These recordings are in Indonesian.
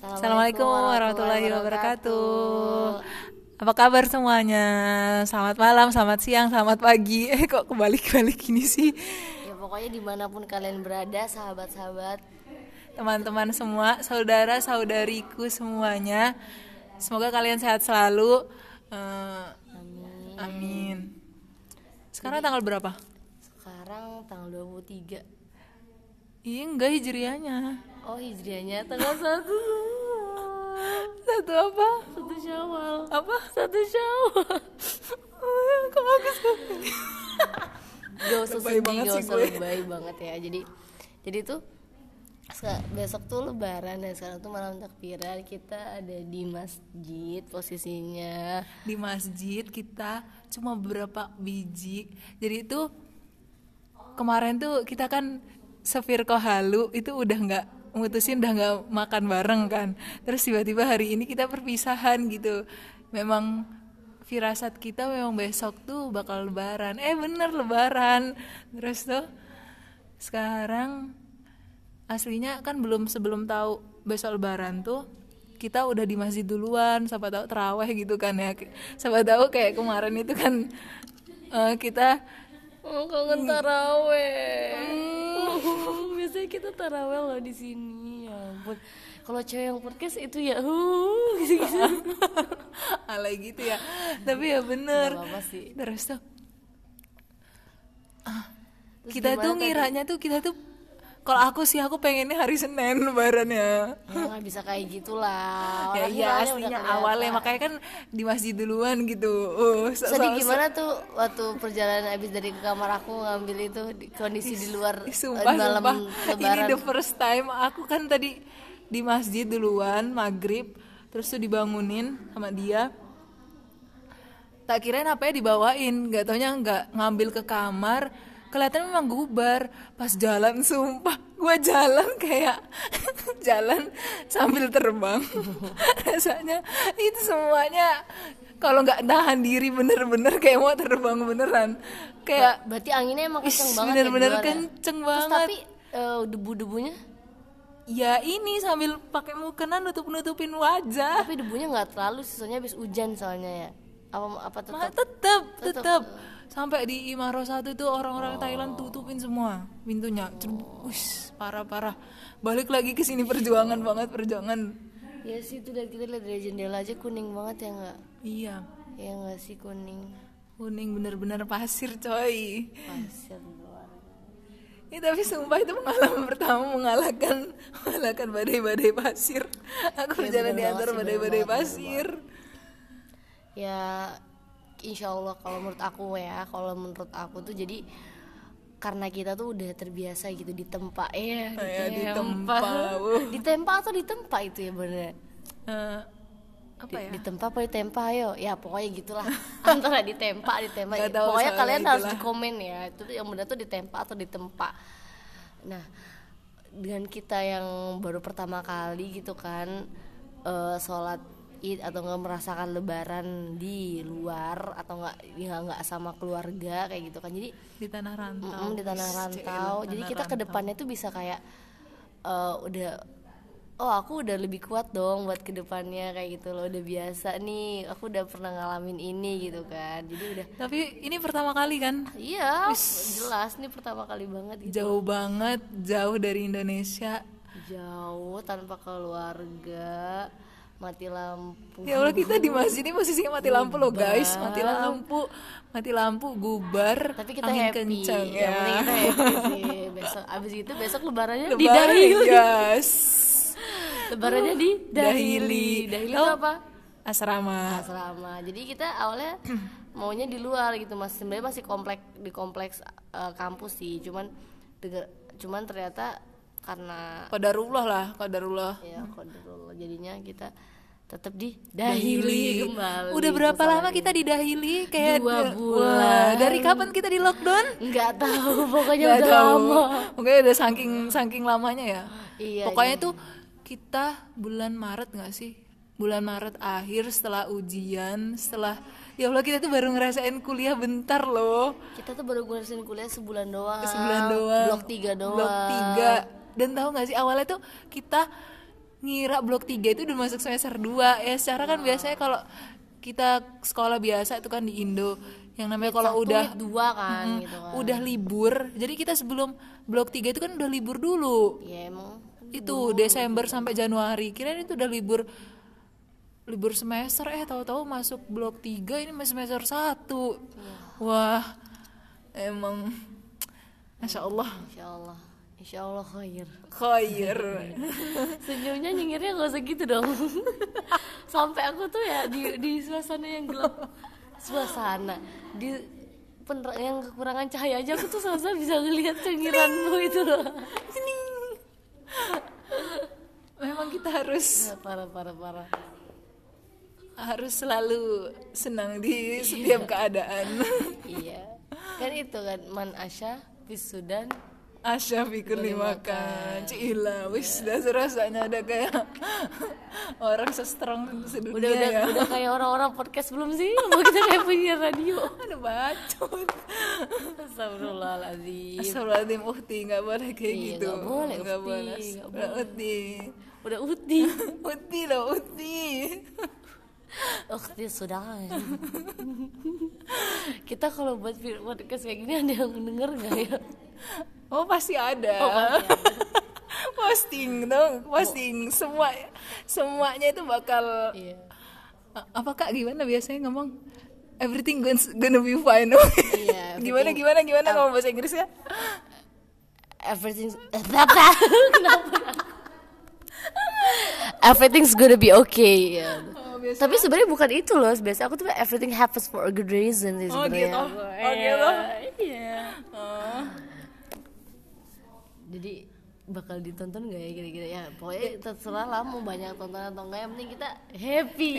Assalamualaikum warahmatullahi wabarakatuh. Apa kabar semuanya? Selamat malam, selamat siang, selamat pagi. Eh kok kebalik-balik gini sih? Ya pokoknya di mana pun kalian berada, sahabat-sahabat. Teman-teman semua, saudara-saudariku semuanya. Semoga kalian sehat selalu. Eh, Amin. amin. Sekarang tanggal berapa? Sekarang tanggal 23. Iya enggak hijriahnya. Oh hijriahnya tanggal 1 Satu apa? Satu syawal. Apa? Satu syawal. Kok bagus Gak usah sedih, banget gak usah lebay banget ya. Jadi jadi tuh besok tuh lebaran dan sekarang tuh malam takbiran kita ada di masjid posisinya. Di masjid kita cuma beberapa biji. Jadi itu kemarin tuh kita kan sefirko halu itu udah nggak mutusin udah nggak makan bareng kan. Terus tiba-tiba hari ini kita perpisahan gitu. Memang firasat kita memang besok tuh bakal lebaran. Eh bener lebaran. Terus tuh sekarang aslinya kan belum sebelum tahu besok lebaran tuh kita udah di masjid duluan siapa tahu teraweh gitu kan ya. Siapa tahu kayak kemarin itu kan eh, kita Oh kangen taraweh. Biasanya kita taraweh loh di sini. Ya ampun. Kalau cewek yang podcast itu ya uh gitu-gitu. alay gitu ya tapi ya bener Gak apa-apa sih. terus tuh ah, Terus kita tuh tadi? ngiranya tuh kita tuh kalau aku sih aku pengennya hari Senin lebarannya Ya nggak bisa kayak gitulah. ya iya aslinya awalnya makanya kan di masjid duluan gitu uh, so- Sedih so- gimana tuh waktu perjalanan abis dari ke kamar aku ngambil itu di, kondisi di luar eh, sumpah, malam sumpah. Ini the first time aku kan tadi di masjid duluan maghrib, terus tuh dibangunin sama dia. Tak kirain apa ya dibawain, nggak taunya nggak ngambil ke kamar. Kelihatan memang gubar. Pas jalan sumpah, gua jalan kayak jalan sambil terbang. Rasanya itu semuanya kalau nggak nahan diri bener-bener kayak mau terbang beneran. Kayak Berarti anginnya emang kenceng banget bener-bener ya luar ya? kenceng Terus banget. tapi eh, debu-debunya Ya ini sambil pakai mukena nutup-nutupin wajah. tapi debunya nggak terlalu sih, soalnya habis hujan soalnya ya. Apa apa Mah tetap tetep, tetep. Sampai di Imaro satu tuh orang-orang Thailand tutupin semua pintunya. Cerbuk, Wis, parah-parah. Balik lagi ke sini perjuangan banget, perjuangan. Ya sih itu dari kita lihat dari jendela aja kuning banget ya nggak? Iya, Ya nggak sih kuning kuning bener-bener pasir coy. pasir doang. Ya, tapi sumpah itu pengalaman pertama mengalahkan mengalahkan badai-badai pasir. Aku berjalan di antara badai-badai banget, pasir. Ya insya Allah kalau menurut aku ya kalau menurut aku tuh jadi karena kita tuh udah terbiasa gitu ditempa ya Ya, ditempa, wuh. ditempa atau ditempa itu ya bener Eh, apa Di- ya? ditempa apa ditempa ayo ya pokoknya gitulah antara ditempa ditempa Nggak tahu pokoknya kalian harus itulah. di komen ya itu yang benar tuh ditempa atau ditempa nah dengan kita yang baru pertama kali gitu kan eh, sholat id atau nggak merasakan lebaran di luar atau nggak ya nggak sama keluarga kayak gitu kan jadi di tanah rantau. Di tanah rantau. cielah, Jadi tanah kita ke rantau. depannya tuh bisa kayak eh, udah oh aku udah lebih kuat dong buat ke depannya kayak gitu loh udah biasa nih aku udah pernah ngalamin ini gitu kan jadi udah Tapi ini pertama kali kan? iya jelas nih pertama kali banget gitu Jauh banget, jauh dari Indonesia. jauh tanpa keluarga mati lampu. Ya Allah kita di masjid ini posisinya mati lampu loh guys, mati lampu, mati lampu, gubar, tapi kita angin happy. kencang. Yang ya. penting kita happy sih. Besok abis itu besok lebarannya di Lebaran Dahili guys. lebarannya di Dahili. Dahili. Oh. itu apa? Asrama. asrama. Jadi kita awalnya maunya di luar gitu mas. Sebenarnya masih kompleks di kompleks eh, kampus sih. Cuman denger, cuman ternyata karena Qadarullah lah, qadarullah. ya kodarullah jadinya kita tetap di Dahili kembali Udah berapa lama kita di Dahili? Kayak Dua Wah, bulan. dari kapan kita di lockdown? nggak tahu pokoknya Nggak udah tahu. lama Mungkin udah saking saking lamanya ya. Iya, Pokoknya tuh kita bulan Maret nggak sih? Bulan Maret akhir setelah ujian, setelah ya Allah kita tuh baru ngerasain kuliah bentar loh. kita tuh baru ngerasain kuliah sebulan doang Sebulan doang. blok tiga doang Blok tiga. Dan tahu nggak sih awalnya tuh kita ngira blok 3 itu udah masuk semester 2 ya secara kan biasanya kalau kita sekolah biasa itu kan di Indo yang namanya kalau udah lead dua kan Mm, gitu kan. udah libur jadi kita sebelum blok 3 itu kan udah libur dulu. Ya emang itu Desember sampai Januari. Kirain itu udah libur libur semester eh tahu-tahu masuk blok 3 ini masih semester 1 wah emang Masya Allah. Insya Allah insya Allah khair. Khair. Senyumnya nyengirnya gak usah gitu dong. Sampai aku tuh ya di di suasana yang gelap. Suasana. Di pener yang kekurangan cahaya aja aku tuh selesai bisa ngelihat cengiranmu itu loh. Memang kita harus Ya, parah parah parah. harus selalu senang di setiap keadaan. Iya. Kan itu kan man asya wisudan Asya fikir makan. Cila wis dah rasanya ada kayak orang sestrong sedunia udah udah ya. udah kayak orang-orang podcast belum sih? Mau kita kayak punya radio? Ada bacot. Astagfirullahaladzim. Astagfirullahaladzim Uhti nggak boleh kayak Iya, gitu. nggak boleh, Nggak Uhti, boleh. Udah, Uhti. Udah uti Uhti loh Uhti Ukti sudah kita kalau buat video podcast kayak gini ada yang denger nggak ya? Oh pasti ada. Oh, pasti Posting dong Posting. Semua Semuanya itu bakal iya. Apa kak? Gimana biasanya ngomong? Everything gonna, gonna be fine. Iya, Gimana gimana gimana ngomong bahasa Inggris ya? Everything apa kenapa? Everything's gonna be okay ya. Oh, biasa. tapi sebenarnya bukan itu loh biasa aku tuh everything happens for a good reason sih Oh, sebenarnya. gitu. Oh, gitu. iya. Oh. jadi bakal ditonton gak ya kira-kira? Ya pokoknya terserah lah mau banyak tontonan atau enggak yang penting kita happy.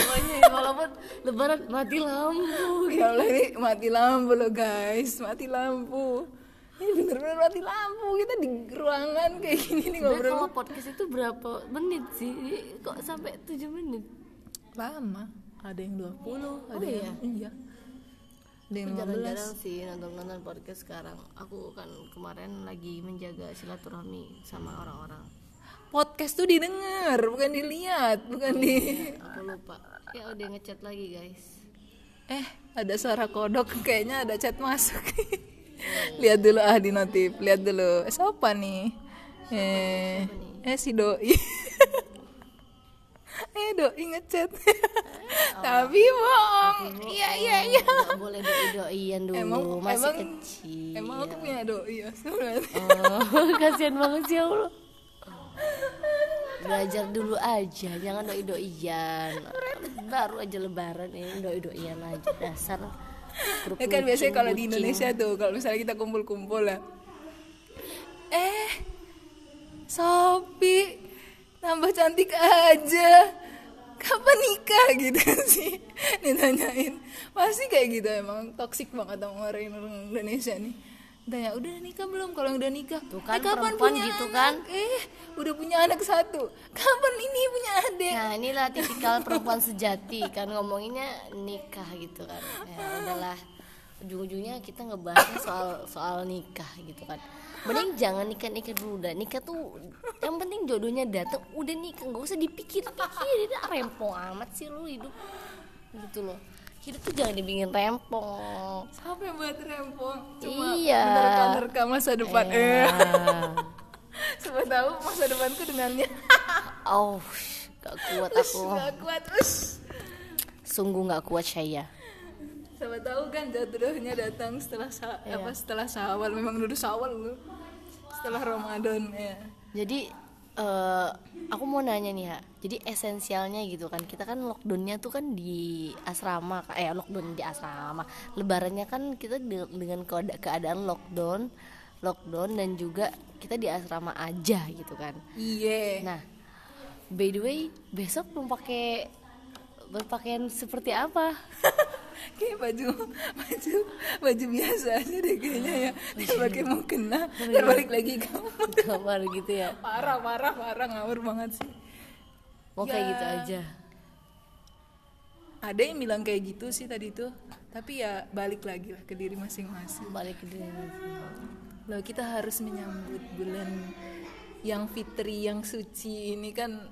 Pokoknya walaupun lebaran mati lampu Ya Allah ini mati lampu loh guys. Mati lampu. Ini bener-bener mati lampu. Kita di ruangan kayak gini nih ngobrol. kalau podcast itu berapa menit sih? Kok sampai 7 menit Lama. Ada yang 20 Ada Oh, iya? yang Iya? Ada yang Aku 15 jarang-jarang sih nonton-nonton podcast sekarang. Aku kan kemarin lagi menjaga silaturahmi sama orang-orang. Podcast tuh didengar Bukan dilihat Bukan di Aku lupa. Ya udah ngechat lagi guys. Eh ada suara kodok Kayaknya ada chat masuk. Lihat dulu ah di notif. Lihat dulu. Eh, Siapa nih? Eh Eh si Doi Eh Doi ngechat Tapi bohong. Iya iya iya. Gak boleh doi-doian dulu Emang Masih emang kecil. Emang aku punya Doi ya Oh, kasihan banget sih ya Allah Belajar dulu aja, jangan doi-doian. Baru aja lebaran ini doi-doian aja. Dasar grup Ya kan biasanya kalau di. Indonesia tuh Kalau misalnya kita kumpul-kumpul lah. Eh Sopi Tambah cantik aja. Kapan nikah gitu sih? Ditanyain. Pasti kayak gitu emang. Toxic banget sama orang Indonesia nih. Tanya udah nikah belum kalau udah nikah? Tuh kan, "Eh, kapan punya gitu anak? kan. eh udah punya anak satu. Kapan ini punya adik? Nah inilah tipikal perempuan sejati kan ngomonginnya nikah gitu kan. Ya udahlah ujung-ujungnya kita ngebahasnya soal soal nikah gitu kan. Mending jangan nikah-nikah dulu dah Nikah tuh yang penting jodohnya datang udah nikah. Nggak usah dipikir-pikir Ini rempong amat sih lu hidup. Gitu loh. Hidup tuh jangan dibikin rempong. Sampai buat rempong. Cuma Iya. menerka-nerka masa depan. Eh. Ya. Siapa tahu masa depanku dengannya. Oh gak kuat Ush, aku. gak kuat ush. sungguh gak kuat saya Siapa tahu kan jodohnya datang setelah sa- Iya. apa setelah sawal memang dulu sawal lu setelah Ramadan ya Jadi eh aku mau nanya nih ya. Jadi esensialnya gitu kan. Kita kan lockdownnya tuh kan di asrama. Eh lockdown di asrama. Lebarannya kan kita de- dengan keada- keadaan lockdown, lockdown dan juga kita di asrama aja gitu kan. iya Nah, by the way, besok mau pakai berpakaian seperti apa? kayak baju baju baju biasa aja deh kayaknya ya. Ntar pakai mau kena ntar balik lagi kamu Kamar. Gitu ya. parah parah parah. Ngawur banget sih. Mau kayak Ya. gitu aja. ada yang bilang kayak gitu sih tadi tuh. Tapi ya balik lagi lah ke diri masing-masing. Balik ke diri. Loh kita harus menyambut bulan yang fitri yang suci ini kan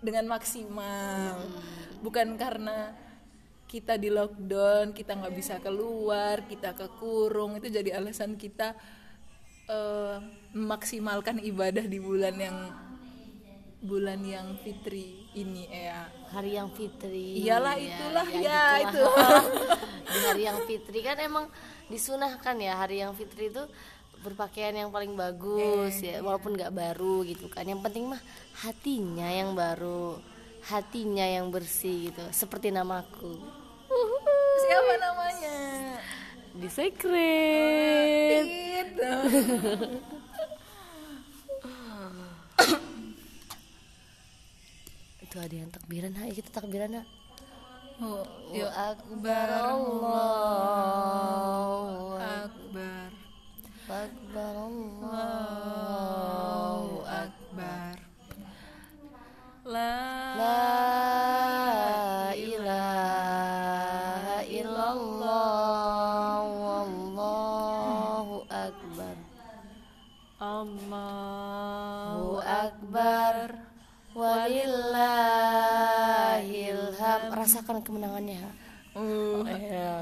dengan maksimal. Bukan karena kita di lockdown kita nggak bisa keluar kita kekurung. Itu jadi alasan kita eh, memaksimalkan ibadah di bulan yang bulan yang fitri ini ya hari yang fitri. Iyalah, Ya, itulah, ya, gitulah. itu. di hari yang fitri. Kan emang disunahkan ya hari yang fitri itu berpakaian yang paling bagus Iya, ya walaupun nggak baru gitu kan. Yang penting mah hatinya yang baru hatinya yang bersih gitu seperti namaku siapa namanya? Di secret. Gitu. Itu ada yang takbiran ha kita takbiran ha oh, ya yuk akbar Allah. Akbar. Akbar Allah. Allahu akbar. La ham Rasakan kemenangannya Uh, ya.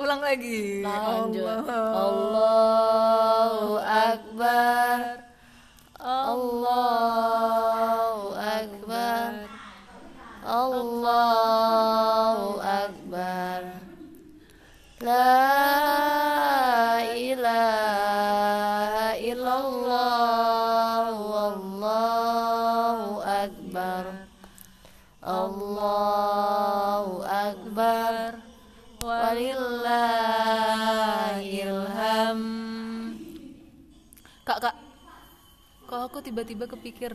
ulang lagi. Lanjut. Allah Allahu akbar. Allahu akbar. Allahu tiba-tiba kepikir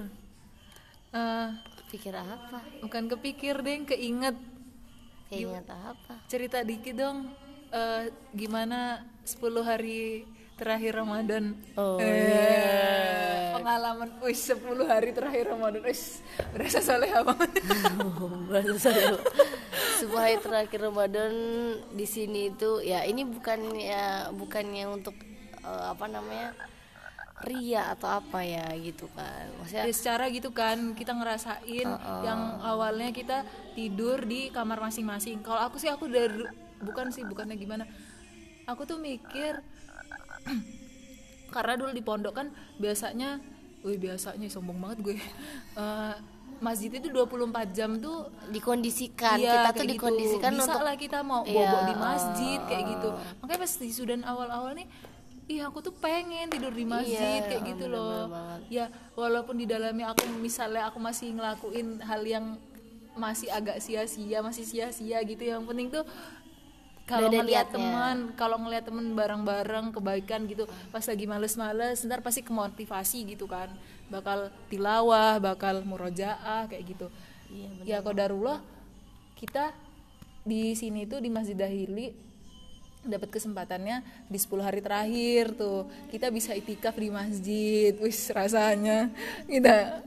eh Pikir apa? bukan kepikir deh keinget. Keinget apa? cerita dikit dong eh, gimana 10 hari terakhir Ramadan. Oh, Eh, pengalaman. Wis 10 hari terakhir Ramadan. Wis berasa soleh banget. Baru saya sebuah hari terakhir Ramadan di sini itu ya ini bukan ya bukannya untuk eh, apa namanya ria atau apa ya gitu kan. Maksudnya ya secara gitu kan kita ngerasain yang awalnya kita tidur di kamar masing-masing. Kalau aku sih aku dari bukan sih bukannya gimana. Aku tuh mikir karena dulu di pondok kan biasanya wih biasanya sombong banget gue. Eh, masjid itu 24 jam tuh dikondisikan Iya, kita tuh gitu. dikondisikan bisa untuk lah kita mau Iya, bobo di masjid kayak gitu. Makanya pas di Sudan awal-awal nih iya aku tuh pengen tidur di masjid Iya, kayak gitu loh. ya walaupun di dalamnya aku misalnya aku masih ngelakuin hal yang masih agak sia-sia masih sia-sia gitu yang penting tuh kalau ngeliat teman kalau ngeliat temen bareng-bareng kebaikan gitu pas lagi males-males ntar pasti kemotivasi gitu kan. Bakal tilawah bakal murojaah kayak gitu. Ya kodarullah kita di sini tuh di Masjid Dahili dapat kesempatannya di 10 hari terakhir tuh. Kita bisa itikaf di masjid wis rasanya. Kita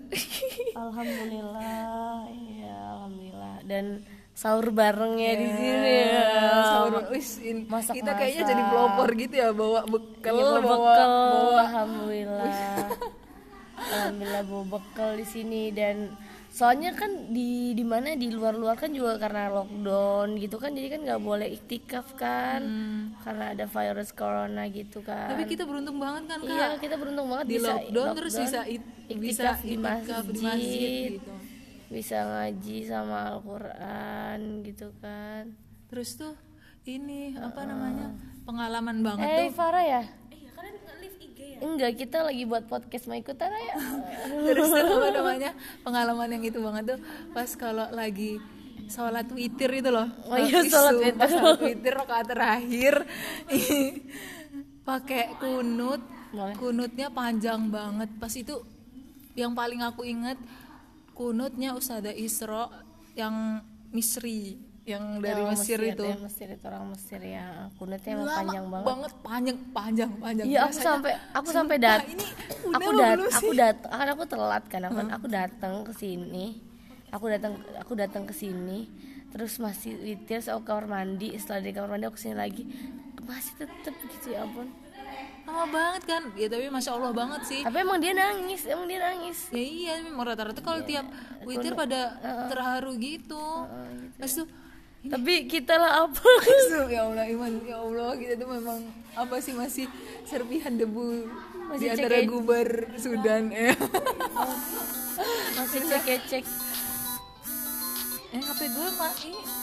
alhamdulillah iya alhamdulillah. Dan sahur barengnya di sini ya. sahur wis in- Masak-masak. kita kayaknya jadi pelopor gitu ya bawa bekal Iya, bawa bawa, bekal, bawa alhamdulillah. alhamdulillah bawa bekal di sini dan soalnya kan di di mana di luar-luar kan juga karena lockdown gitu kan jadi kan nggak boleh iktikaf kan karena ada virus corona gitu kan. Hmm. tapi kita beruntung banget kan kak iya kita beruntung banget di bisa lockdown, terus bisa it- bisa iktikaf di masjid, di masjid gitu bisa ngaji sama Al-Quran gitu kan. terus tuh ini apa namanya pengalaman banget Eh tuh Farah ya? Enggak, kita lagi buat podcast mau ikutan ya. terus apa namanya. Pengalaman yang itu banget tuh. Pas kalau lagi sholat witir itu loh. Oh iya, sholat witir. sholat witir rakaat terakhir. Pakai kunut. Boleh. kunutnya panjang banget. Pas itu yang paling aku inget kunutnya Ustazah Isro yang Misri yang dari Yang Mesir, itu. ya, Mesir itu orang Mesir ya. Kunutnya emang Lama panjang banget. panjang panjang panjang. Iya, aku sampai aku sampai dat. ini Aku dat aku dat kan aku telat kan aku, aku datang ke sini. Aku datang aku datang ke sini terus masih witir ke kamar mandi. Setelah di kamar mandi aku ke sini lagi. Masih tetep gitu ya ampun. Lama banget kan? Ya tapi masya allah banget sih. Tapi emang dia nangis emang dia nangis. Ya iya memang rata-rata kalau tiap witir pada terharu gitu. Terus tuh tapi kita lah apa? Ya Allah iman. Ya Allah kita tuh memang apa sih masih serpihan debu Masih di antara cek- gubar Sudan ya. Masih cek cek eh HP gue mati eh